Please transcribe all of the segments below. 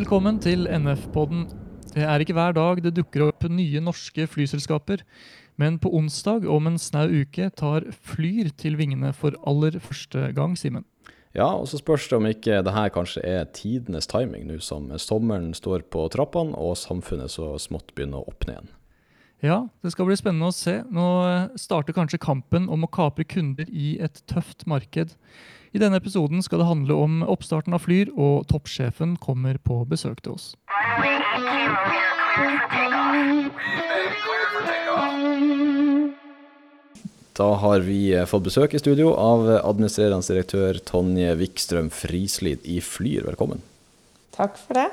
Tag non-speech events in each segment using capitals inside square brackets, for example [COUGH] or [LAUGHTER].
Velkommen til NF-podden. Det er ikke hver dag det dukker opp nye norske flyselskaper, men på onsdag om en snau uke tar Flyr til vingene for aller første gang, Simen. Ja, og så spørs det om ikke det her kanskje er tidenes timing nå som sommeren står på trappene og samfunnet så smått begynner å åpne igjen. Ja, det skal bli spennende å se. Nå starter kanskje kampen om å kapre kunder i et tøft marked. I denne episoden skal det handle om oppstarten av Flyr, og toppsjefen kommer på besøk til oss. Da har vi eh, fått besøk i studio av administrerende direktør Tonje Wikstrøm Frislid i Flyr. Velkommen. Takk for det.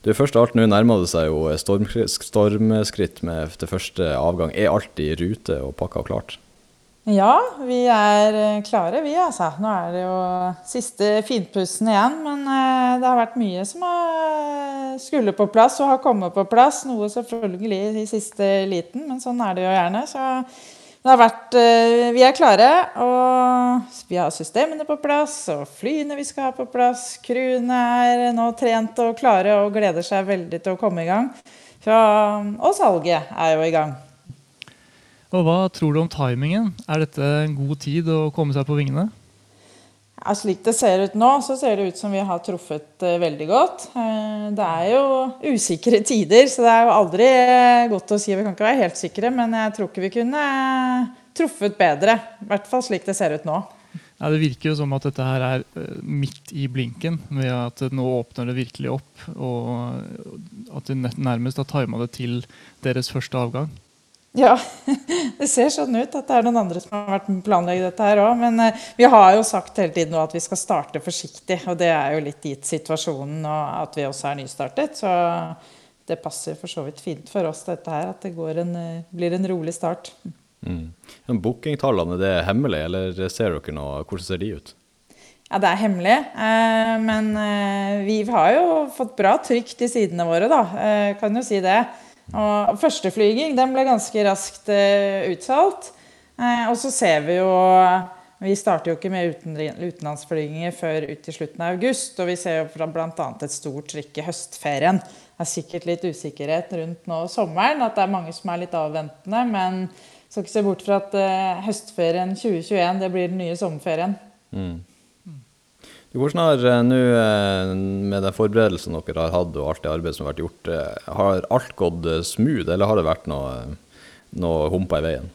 Du, Først av alt, nå nærmer det seg jo stormskritt med det første avgang. Er alt i rute og pakka og klart? Ja, vi er eh, klare, vi altså. Nå er det jo siste finpussen igjen. Men eh, det har vært mye som skulle på plass og har kommet på plass. Noe selvfølgelig i siste liten, men sånn er det jo gjerne. Så det har vært eh, Vi er klare, og vi har systemene på plass, og flyene vi skal ha på plass. Crewene er nå trent og klare og gleder seg veldig til å komme i gang. og salget er jo i gang. Og Hva tror du om timingen? Er dette en god tid å komme seg på vingene? Ja, slik det ser ut nå, så ser det ut som vi har truffet uh, veldig godt. Uh, det er jo usikre tider, så det er jo aldri uh, godt å si. Vi kan ikke være helt sikre, men jeg tror ikke vi kunne truffet bedre. I hvert fall slik det ser ut nå. Ja, Det virker jo som at dette her er midt i blinken, ved at nå åpner det virkelig opp. Og at de nærmest har tima det til deres første avgang. Ja, [LAUGHS] det ser sånn ut at det er noen andre som har vært med å planlegge dette her òg. Men uh, vi har jo sagt hele tiden at vi skal starte forsiktig, og det er jo litt gitt situasjonen og at vi også er nystartet. Så det passer for så vidt fint for oss dette her, at det en, uh, blir en rolig start. Mm. Bookingtallene, det er hemmelig, eller ser dere noe? Hvordan ser de ut? Ja, det er hemmelig. Eh, men eh, vi har jo fått bra trykk til sidene våre, da. Eh, kan jo si det. Og førsteflyging den ble ganske raskt uh, utsolgt. Uh, og så ser vi jo Vi starter jo ikke med uten, utenlandsflyginger før ut til slutten av august. Og vi ser jo bl.a. et stort trykk i høstferien. Det er sikkert litt usikkerhet rundt nå sommeren, at det er mange som er litt avventende. Men skal ikke se bort fra at uh, høstferien 2021 det blir den nye sommerferien. Mm. Hvordan har eh, nå, eh, med den forberedelsen dere har hatt og alt det arbeidet som har vært gjort, eh, har alt gått smooth, eller har det vært noe, noe humper i veien?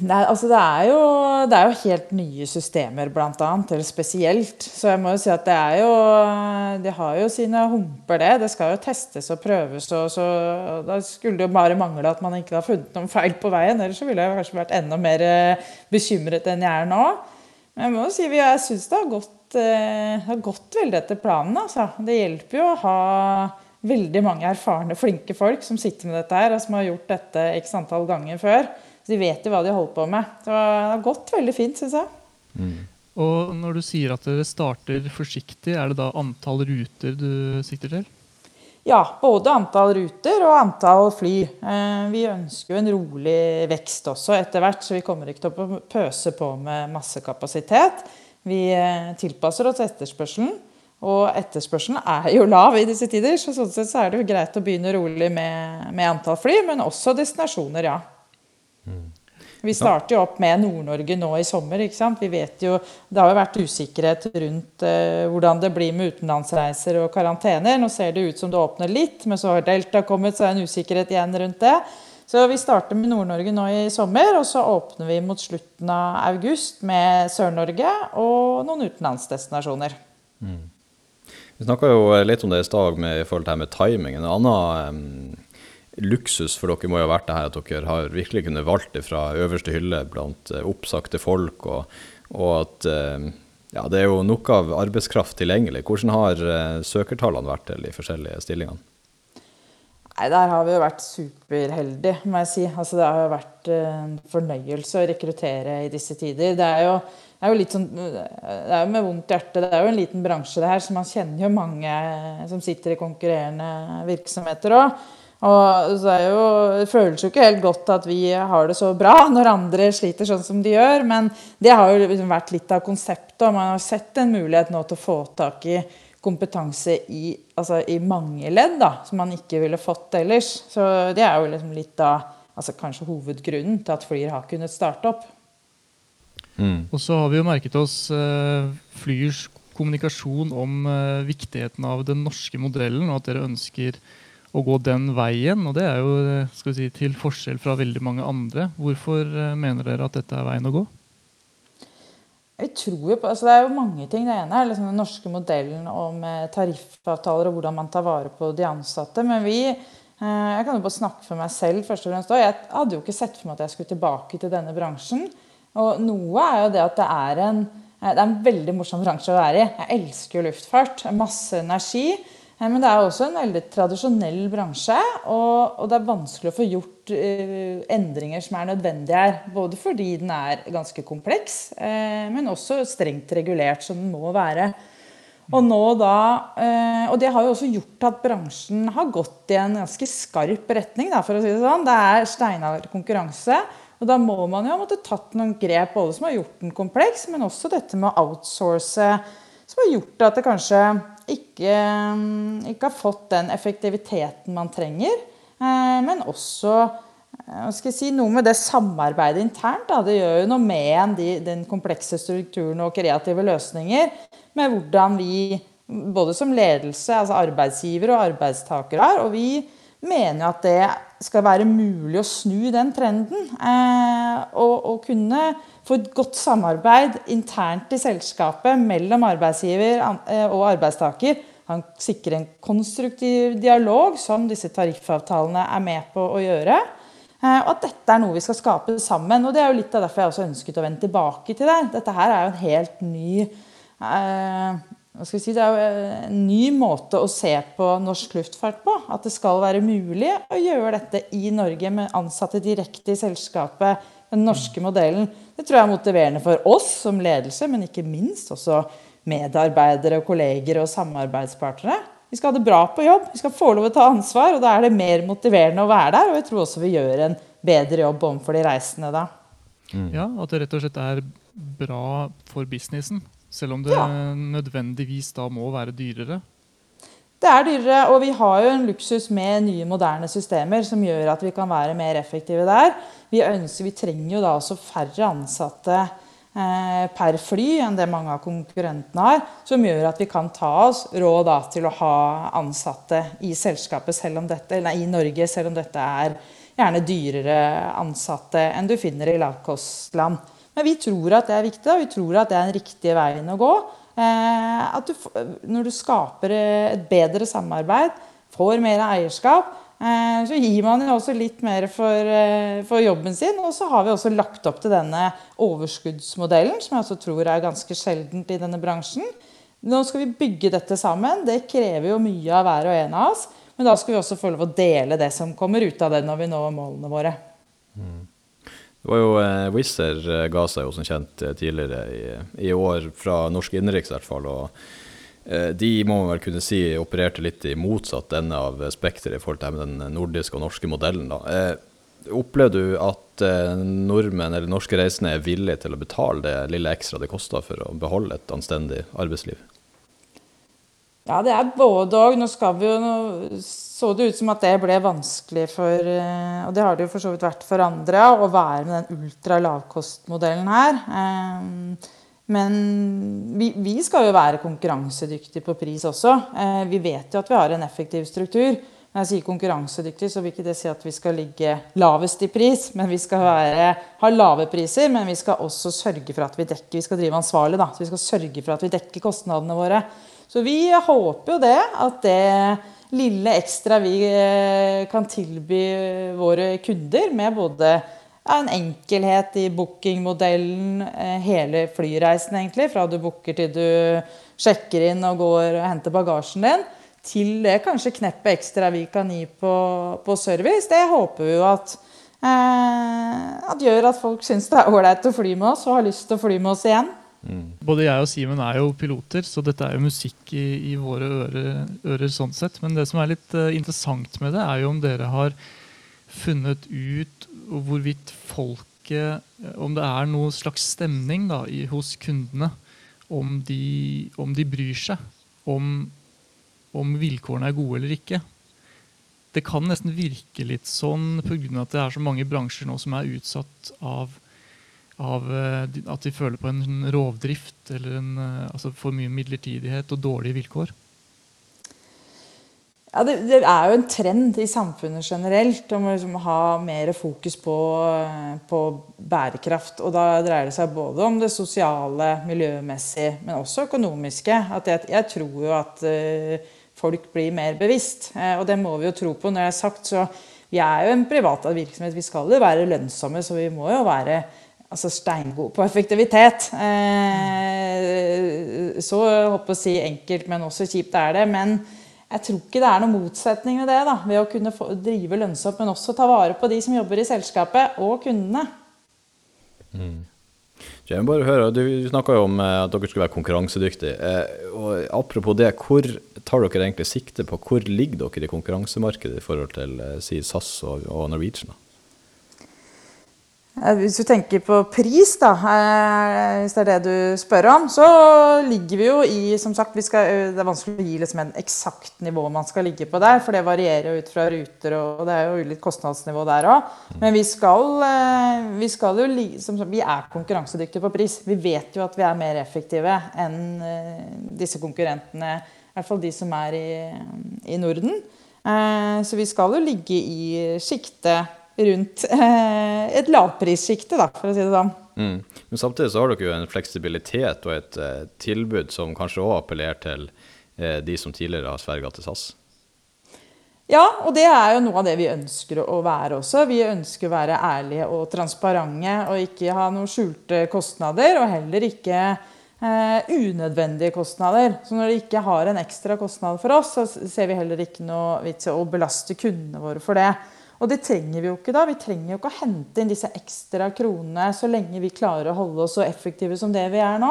Nei, altså det er, jo, det er jo helt nye systemer, blant annet, eller spesielt. Så jeg må jo si at det er jo De har jo sine humper, det. Det skal jo testes og prøves. Og så, da skulle det jo bare mangle at man ikke har funnet noen feil på veien. Ellers så ville jeg kanskje vært enda mer bekymret enn jeg er nå. Men jeg må jo si jeg syns det har gått Eh, har gått veldig etter planen. Altså. Det hjelper jo å ha veldig mange erfarne, flinke folk som sitter med dette her, og som har gjort dette x antall ganger før. Så de vet jo hva de holder på med. Så det har gått veldig fint, syns jeg. Mm. Og når du sier at dere starter forsiktig, er det da antall ruter du sikter til? Ja, både antall ruter og antall fly. Eh, vi ønsker jo en rolig vekst også etter hvert, så vi kommer ikke til å pøse på med masse kapasitet. Vi eh, tilpasser oss etterspørselen. Og etterspørselen er jo lav i disse tider, så sånn sett så er det jo greit å begynne rolig med, med antall fly, men også destinasjoner, ja. Mm. Vi starter jo opp med Nord-Norge nå i sommer. ikke sant? Vi vet jo, Det har jo vært usikkerhet rundt uh, hvordan det blir med utenlandsreiser og karantener. Nå ser det ut som det åpner litt, men så har Delta kommet, så er det en usikkerhet igjen rundt det. Så vi starter med Nord-Norge nå i sommer, og så åpner vi mot slutten av august med Sør-Norge og noen utenlandsdestinasjoner. Mm. Vi snakka jo litt om det i stad i det her med timingen. En annen um, luksus for dere må jo ha vært det her at dere har virkelig kunnet valgt det fra øverste hylle blant uh, oppsagte folk, og, og at um, ja, det er jo nok av arbeidskraft tilgjengelig. Hvordan har uh, søkertallene vært til de forskjellige stillingene? Nei, Der har vi jo vært superheldige, må jeg si. Altså, det har jo vært en fornøyelse å rekruttere i disse tider. Det er jo, det er jo litt sånn, det er jo med vondt hjerte. Det er jo en liten bransje, det her, så man kjenner jo mange som sitter i konkurrerende virksomheter òg. Og det, jo, det, føles jo ikke helt godt at vi har det så bra når andre sliter sånn som de gjør, men det har jo liksom vært litt av konseptet. Og man har sett en mulighet nå til å få tak i kompetanse i, altså i mange ledd da, som man ikke ville fått ellers. Så det er jo liksom litt av altså kanskje hovedgrunnen til at Flyr har kunnet starte opp. Mm. Og så har vi jo merket oss uh, Flyrs kommunikasjon om uh, viktigheten av den norske modellen, og at dere ønsker å gå den veien. Og det er jo eh, skal vi si, til forskjell fra veldig mange andre. Hvorfor uh, mener dere at dette er veien å gå? Jeg tror jo på, altså Det er jo mange ting. Det ene er liksom den norske modellen om tariffavtaler og hvordan man tar vare på de ansatte. Men vi, jeg kan jo bare snakke for meg selv. først og fremst. Jeg hadde jo ikke sett for meg at jeg skulle tilbake til denne bransjen. Og noe er jo det at det er en det er en veldig morsom bransje å være i. Jeg elsker jo luftfart. Masse energi. Eh, men det er også en veldig tradisjonell bransje. Og, og det er vanskelig å få gjort uh, endringer som er nødvendige her. Både fordi den er ganske kompleks, uh, men også strengt regulert, som den må være. Og, da, uh, og det har jo også gjort at bransjen har gått i en ganske skarp retning, for å si det sånn. Det er steinhard konkurranse. Og da må man jo ha måttet tatt noen grep både som har gjort den kompleks, men også dette med å outsource, som har gjort at det kanskje ikke, ikke har fått den effektiviteten man trenger. Eh, men også eh, si, noe med det samarbeidet internt. Da. Det gjør jo noe med de, den komplekse strukturen og kreative løsninger. Med hvordan vi, både som ledelse, altså arbeidsgiver og arbeidstakere, og vi mener at det skal være mulig å snu den trenden. Eh, og, og, kunne få et godt samarbeid internt i selskapet mellom arbeidsgiver eh, og arbeidstaker. Han sikrer en konstruktiv dialog, som disse tariffavtalene er med på å gjøre. Eh, og at dette er noe vi skal skape sammen. Og det er jo litt av derfor jeg også ønsket å vende tilbake til det. Dette her er jo en helt ny eh, Si, det er jo en ny måte å se på norsk luftfart på. At det skal være mulig å gjøre dette i Norge med ansatte direkte i selskapet. Den norske modellen. Det tror jeg er motiverende for oss som ledelse, men ikke minst også medarbeidere, kolleger og samarbeidspartnere. Vi skal ha det bra på jobb, vi skal få lov å ta ansvar, og da er det mer motiverende å være der. Og jeg tror også vi gjør en bedre jobb overfor de reisende da. Mm. Ja, at det rett og slett er bra for businessen. Selv om det ja. nødvendigvis da må være dyrere? Det er dyrere, og vi har jo en luksus med nye, moderne systemer som gjør at vi kan være mer effektive der. Vi, ønsker, vi trenger jo da også færre ansatte eh, per fly enn det mange av konkurrentene har. Som gjør at vi kan ta oss råd til å ha ansatte i selskapet dette, nei, i Norge, selv om dette er gjerne dyrere ansatte enn du finner i lavkostland. Men vi tror at det er viktig, og vi tror at det er den riktige veien å gå. Eh, at du, når du skaper et bedre samarbeid, får mer eierskap, eh, så gir man jo også litt mer for, eh, for, jobben sin. Og så har vi også lagt opp til denne overskuddsmodellen, som jeg også tror er ganske sjeldent i denne bransjen. Nå skal vi bygge dette sammen. Det krever jo mye av hver og en av oss. Men da skal vi også få lov å dele det som kommer ut av det når vi når målene våre. Mm. Det var jo eh, Wizz Air eh, ga seg jo som kjent eh, tidligere i, i år, fra norsk innenriks i hvert fall. og eh, de må man vel kunne si opererte litt i motsatt ende av spekteret i forhold til den nordiske og norske modellen. da. Eh, opplever du at eh, nordmenn eller norske reisende er villige til å betale det lille ekstra det koster for å beholde et anstendig arbeidsliv? Ja, det er både og. Nå nå så det ut som at det ble vanskelig for eh, Og det har det jo for så vidt vært for andre, å være med den ultralavkostmodellen her. Men vi, vi, skal jo være konkurransedyktige på pris også. Eh, vi vet jo at vi har en effektiv struktur. Når jeg sier konkurransedyktig, så vil ikke det si at vi skal ligge lavest i pris. men Vi skal være, ha lave priser, men vi skal også sørge for at vi dekker Vi skal drive ansvarlig, da. Så vi skal sørge for at vi dekker kostnadene våre. Så vi håper jo det, at det lille ekstra vi eh, kan tilby våre kunder, med både en enkelhet i bookingmodellen, eh, hele flyreisen egentlig, fra du booker til du sjekker inn og går og henter bagasjen din, til det kanskje kneppet ekstra vi kan gi på, på service, det håper vi jo at, eh, at gjør at folk syns det er ålreit å fly med oss og har lyst til å fly med oss igjen. Mm. Både jeg og Simen er jo piloter, så dette er jo musikk i, i våre ører, ører, sånn sett. Men det som er litt uh, interessant med det, er jo om dere har funnet ut hvorvidt folket Om det er noen slags stemning da, i, hos kundene. Om de, om de bryr seg om, om vilkårene er gode eller ikke det kan nesten virke litt sånn pga. at det er så mange bransjer nå som er utsatt av, av eh, at de føler på en rovdrift eller en, eh, altså for mye midlertidighet og dårlige vilkår. Ja, det, det, er jo en trend i samfunnet generelt om å liksom ha mer fokus på, på, bærekraft. Og da dreier det seg både om det sosiale, miljømessige, men også økonomiske. Jeg, jeg tror jo at uh, folk blir mer bevisst. uh, og det må vi jo tro på. Når jeg har sagt, så Vi er jo en privat virksomhet. Vi skal jo være lønnsomme, så vi må jo være altså steingod på effektivitet. Uh, så håper jeg å si enkelt, men også kjipt er det. Men jeg tror ikke det er noen motsetning ved det. da, Ved å kunne drive lønnsomt, men også ta vare på de som jobber i selskapet, og kundene. Mm. Jeg må bare høre, Du snakka jo om eh, at dere skulle være konkurransedyktige. Eh, og apropos det, hvor tar dere egentlig sikte på? Hvor ligger dere i konkurransemarkedet i forhold til eh, si SAS og, og Norwegian? Hvis du tenker på pris, da, eh, hvis det er det du spør om, så ligger vi jo i som sagt, skal, eh, Det er vanskelig å gi liksom en eksakt nivå man skal ligge på der, for det varierer jo ut fra ruter, og det er jo ulikt kostnadsnivå der òg. Men vi skal, vi skal jo som Vi er konkurransedyktige på pris. Vi vet jo at vi er mer effektive enn disse konkurrentene, i hvert fall de som er i, i Norden. Så vi skal jo ligge i sjiktet rundt eh, et lavprissjikte, for å si det sånn. Mm. Men samtidig så har dere jo en fleksibilitet og et uh, tilbud som kanskje òg appellerer til uh, de som tidligere har sverga til SAS? Ja, og det er jo noe av det vi ønsker å være også. Vi ønsker å være ærlige og transparente og ikke ha noen skjulte kostnader. Og heller ikke eh, unødvendige kostnader. Så når de ikke har en ekstra kostnad for oss, så ser vi heller ikke noe vits i å belaste kundene våre for det. Og det trenger vi jo ikke da. Vi trenger jo ikke å hente inn disse ekstra kronene så lenge vi klarer å holde oss så effektive som det vi er nå.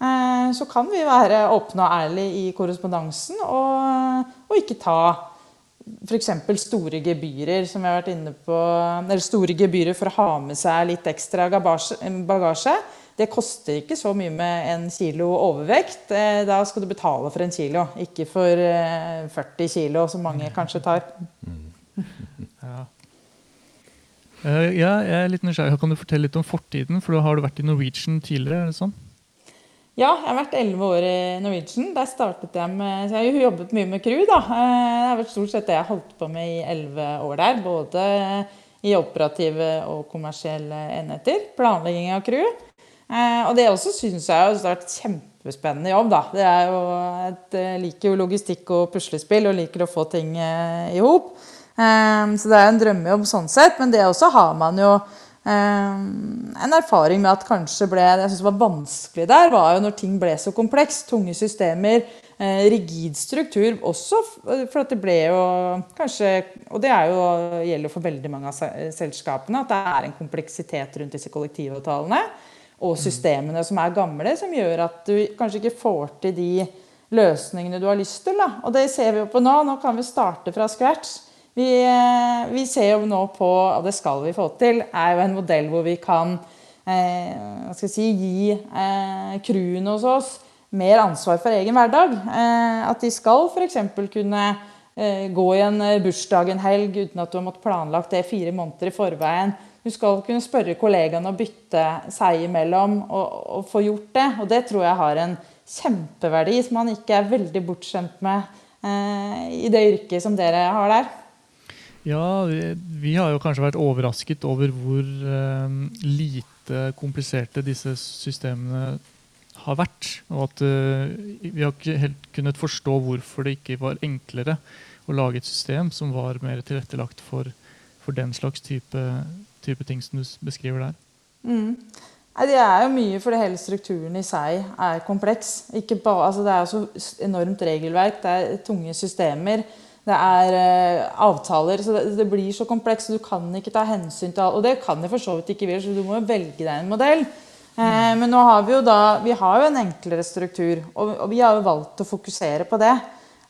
Eh, så kan vi være åpne og ærlige i korrespondansen og, og ikke ta f.eks. store gebyrer som vi har vært inne på, eller store gebyrer for å ha med seg litt ekstra bagasje. Det koster ikke så mye med en kilo overvekt. Eh, da skal du betale for en kilo, ikke for 40 eh, kilo, som mange kanskje tar. Mm. Ja. Uh, ja, jeg er litt nysgjerrig. Kan du fortelle litt om fortiden? For Har du vært i Norwegian tidligere? er det sånn? Ja, jeg har vært elleve år i Norwegian. Der startet Jeg med, så jeg har jobbet mye med crew. da. Eh, det har vært stort sett det jeg har holdt på med i elleve år der. Både i operative og kommersielle enheter. Planlegging av crew. Eh, og det også syns jeg har vært kjempespennende jobb. da. Det er jo et, jeg liker jo logistikk og puslespill og liker å få ting i hop. Um, så det er en drømmejobb sånn sett, men det også har man jo um, en erfaring med at kanskje ble Det jeg synes var vanskelig der, var jo når ting ble så komplekst. Tunge systemer, uh, rigid struktur også. For at det ble jo kanskje Og det jo, gjelder for veldig mange av selskapene, at det er en kompleksitet rundt disse kollektivavtalene og systemene som er gamle, som gjør at du kanskje ikke får til de løsningene du har lyst til. Da. Og det ser vi jo på nå. Nå kan vi starte fra scratch. Vi, eh, vi, ser jo nå på, og det skal vi få til, er jo en modell hvor vi kan eh, si, gi eh, crewene hos oss mer ansvar for egen hverdag. Eh, at de skal f.eks. kunne eh, gå i en eh, bursdag en helg uten at du har måttet planlagt det fire måneder i forveien. Du skal kunne spørre kollegaene og bytte seg imellom og, og, få gjort det. Og det tror jeg har en kjempeverdi som man ikke er veldig bortskjemt med i det yrket som dere har der. Ja, vi, vi, har jo kanskje vært overrasket over hvor eh, lite kompliserte disse systemene har vært. Og at eh, vi har ikke helt kunnet forstå hvorfor det ikke var enklere å lage et system som var mer tilrettelagt for, for den slags type, type, ting som du beskriver der. Mm. Det er jo mye fordi hele strukturen i seg er kompleks. Ba, altså det er jo så enormt regelverk, det er tunge systemer. Det er uh, avtaler. så det, det, blir så komplekst. Du kan ikke ta hensyn til alt. Og det kan jeg for så vidt ikke vil, så du må jo velge deg en modell. Eh, men nå har vi jo da vi har jo en enklere struktur, og, og vi har jo valgt å fokusere på det.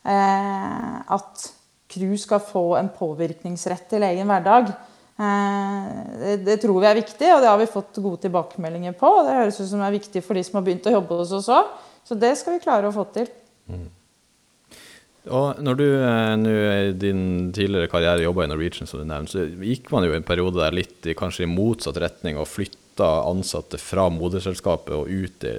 Eh, at crew skal få en påvirkningsrett til egen hverdag. Eh, det, det, tror vi er viktig, og det har vi fått gode tilbakemeldinger på. og Det høres ut som det er viktig for de som har begynt å jobbe hos oss òg. Så det skal vi klare å få til. Mm. Og når du eh, nå i din tidligere karriere jobba i Norwegian, som du nevnte, så gikk man jo en periode der litt i kanskje i motsatt retning og flytta ansatte fra moderselskapet og ut i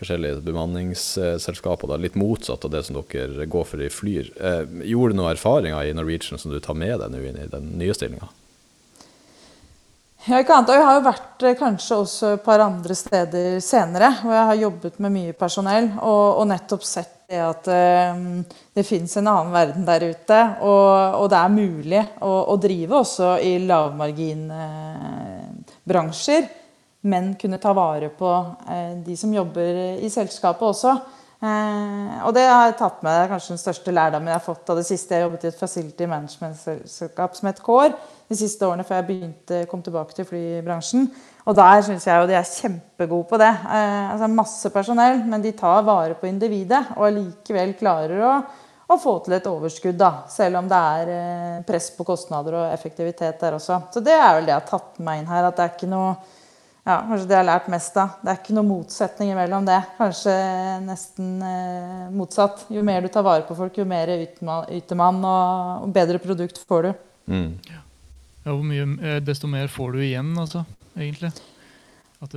forskjellige bemanningsselskaper. Da, litt motsatt av det som dere går for i Flyr. Eh, gjorde du noen erfaringer i Norwegian som du tar med deg nå inn i den nye stillinga? Ja, ikke annet. Jeg har jo vært eh, kanskje også et par andre steder senere, hvor jeg har jobbet med mye personell og, og nettopp sett det at det fins en annen verden der ute. Og, og det er mulig å, å drive også i lavmarginbransjer, men kunne ta vare på uh, de som jobber i selskapet også. Uh, og det har jeg tatt med kanskje den største lærdommen jeg har fått av det siste. Jeg jobbet i et facility management-selskap som het CORE de siste årene før jeg begynte, kom tilbake til flybransjen. Og der syns jeg jo de er kjempegode på det. Eh, altså Masse personell, men de tar vare på individet. Og allikevel klarer å, å, få til et overskudd, da. Selv om det er eh, press på kostnader og effektivitet der også. Så det er vel det jeg har tatt med meg inn her. At det er ikke noe ja, Kanskje det jeg har lært mest av. Det er ikke noe motsetning mellom det. Kanskje nesten eh, motsatt. Jo mer du tar vare på folk, jo mer yter man, og, og bedre produkt får du. Mm. Ja, mye, eh, desto mer får du igjen, altså egentlig.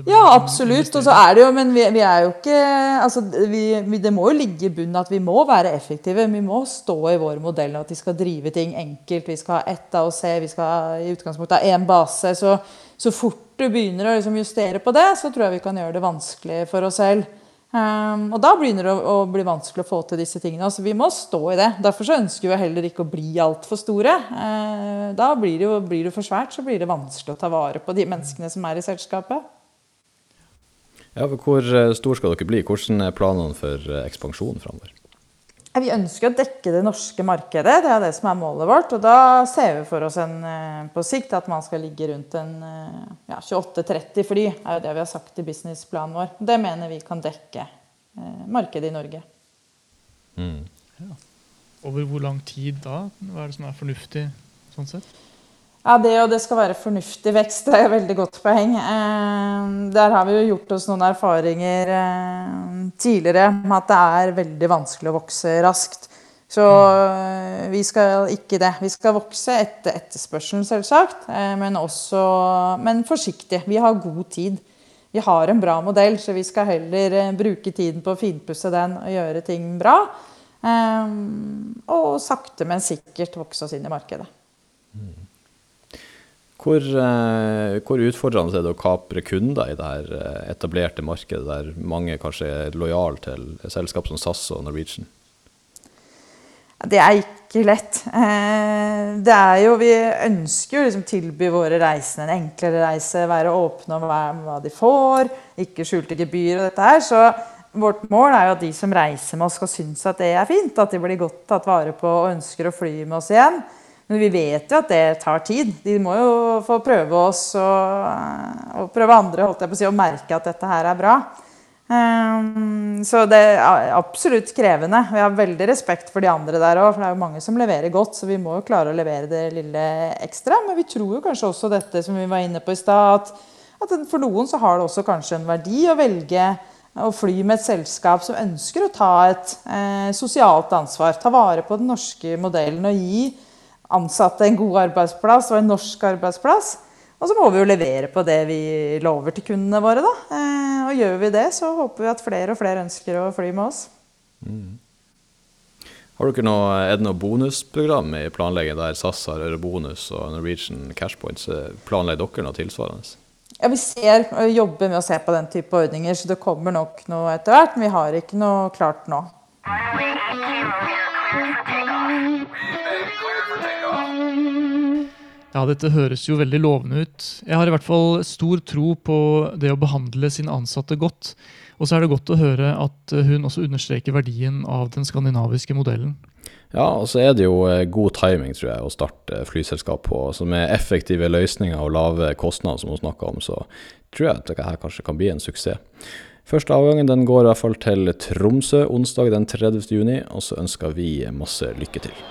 Ja, absolutt. Og så er det jo, men vi, vi er jo ikke altså, vi, Det må jo ligge i bunnen at vi må være effektive. Vi må stå i vår modell at vi skal drive ting enkelt. Vi skal ha ett av oss, C, vi skal ha i utgangspunktet ha én base. Så, så, fort du begynner å liksom justere på det, så tror jeg vi kan gjøre det vanskelig for oss selv. Um, og da begynner det å, å, bli vanskelig å få til disse tingene. Altså, vi må stå i det. Derfor ønsker vi heller ikke å bli altfor store. Uh, da blir det, jo, blir det for svært, så blir det vanskelig å ta vare på de menneskene som er i selskapet. Ja, Hvor eh, stor skal dere bli? Hvordan er planene for eh, ekspansjon framover? Vi ønsker å dekke det norske markedet, det er det som er målet vårt. Og da ser vi for oss en, eh, på sikt at man skal ligge rundt en ja, 28-30 fly. Det er jo det vi har sagt i businessplanen vår. Det mener vi kan dekke eh, markedet i Norge. Mm. Ja. Over hvor lang tid da? Hva er det som er fornuftig sånn sett? Ja, Det og det skal være fornuftig vekst, det er et veldig godt poeng. Eh, der har vi jo gjort oss noen erfaringer eh, tidligere med at det er veldig vanskelig å vokse raskt. Så eh, vi skal ikke det. Vi skal vokse etter etterspørselen, selvsagt, men, også, men forsiktig. Vi har god tid. Vi har en bra modell, så vi skal heller bruke tiden på å finpusse den og gjøre ting bra. Og sakte, men sikkert vokse oss inn i markedet. Hvor, eh, hvor, utfordrende er det å kapre kunder i det her eh, etablerte markedet, der mange kanskje er lojale til selskap som SAS og Norwegian? Det er ikke lett. Eh, det er jo, vi ønsker jo liksom tilby våre reisende en enklere reise, være åpne om hva de får, ikke skjulte gebyr og dette her. Så vårt mål er jo at de som reiser med oss, skal synes at det er fint, at de blir godt tatt vare på og ønsker å fly med oss igjen. Men vi vet jo at det tar tid. De må jo få prøve oss og, og prøve andre holdt jeg på å si, og merke at dette her er bra. Um, så det er absolutt krevende. Vi har veldig respekt for de andre der òg, for det er jo mange som leverer godt, så vi må jo klare å levere det lille ekstra. Men vi tror jo kanskje også dette som vi var inne på i stad, at, at, for noen så har det også kanskje en verdi å velge å fly med et selskap som ønsker å ta et eh, sosialt ansvar, ta vare på den norske modellen og gi ansatte en god arbeidsplass og en norsk arbeidsplass. Og så må vi jo levere på det vi lover til kundene våre. da. Eh, og gjør vi det, så håper vi at flere og flere ønsker å fly med oss. Mm. Har dere noe, er det noe bonusprogram i planleggingen der SAS har bonus og Norwegian Cashpoints? Planlegger dere noe tilsvarende? Ja, Vi ser, jobber med å se på den type ordninger, så det kommer nok noe etter hvert. Men vi har ikke noe klart nå. Ja, dette høres jo veldig lovende ut. Jeg har i hvert fall stor tro på det å behandle sine ansatte godt. Og så er det godt å høre at hun også understreker verdien av den skandinaviske modellen. Ja, og så er det jo eh, god timing, tror jeg, å starte flyselskap på. Så med effektive løsninger og lave kostnader, som hun snakka om, så tror jeg at dette her kanskje kan bli en suksess. Første avgangen den går i hvert fall til Tromsø onsdag den 30. juni, og så ønsker vi masse lykke til.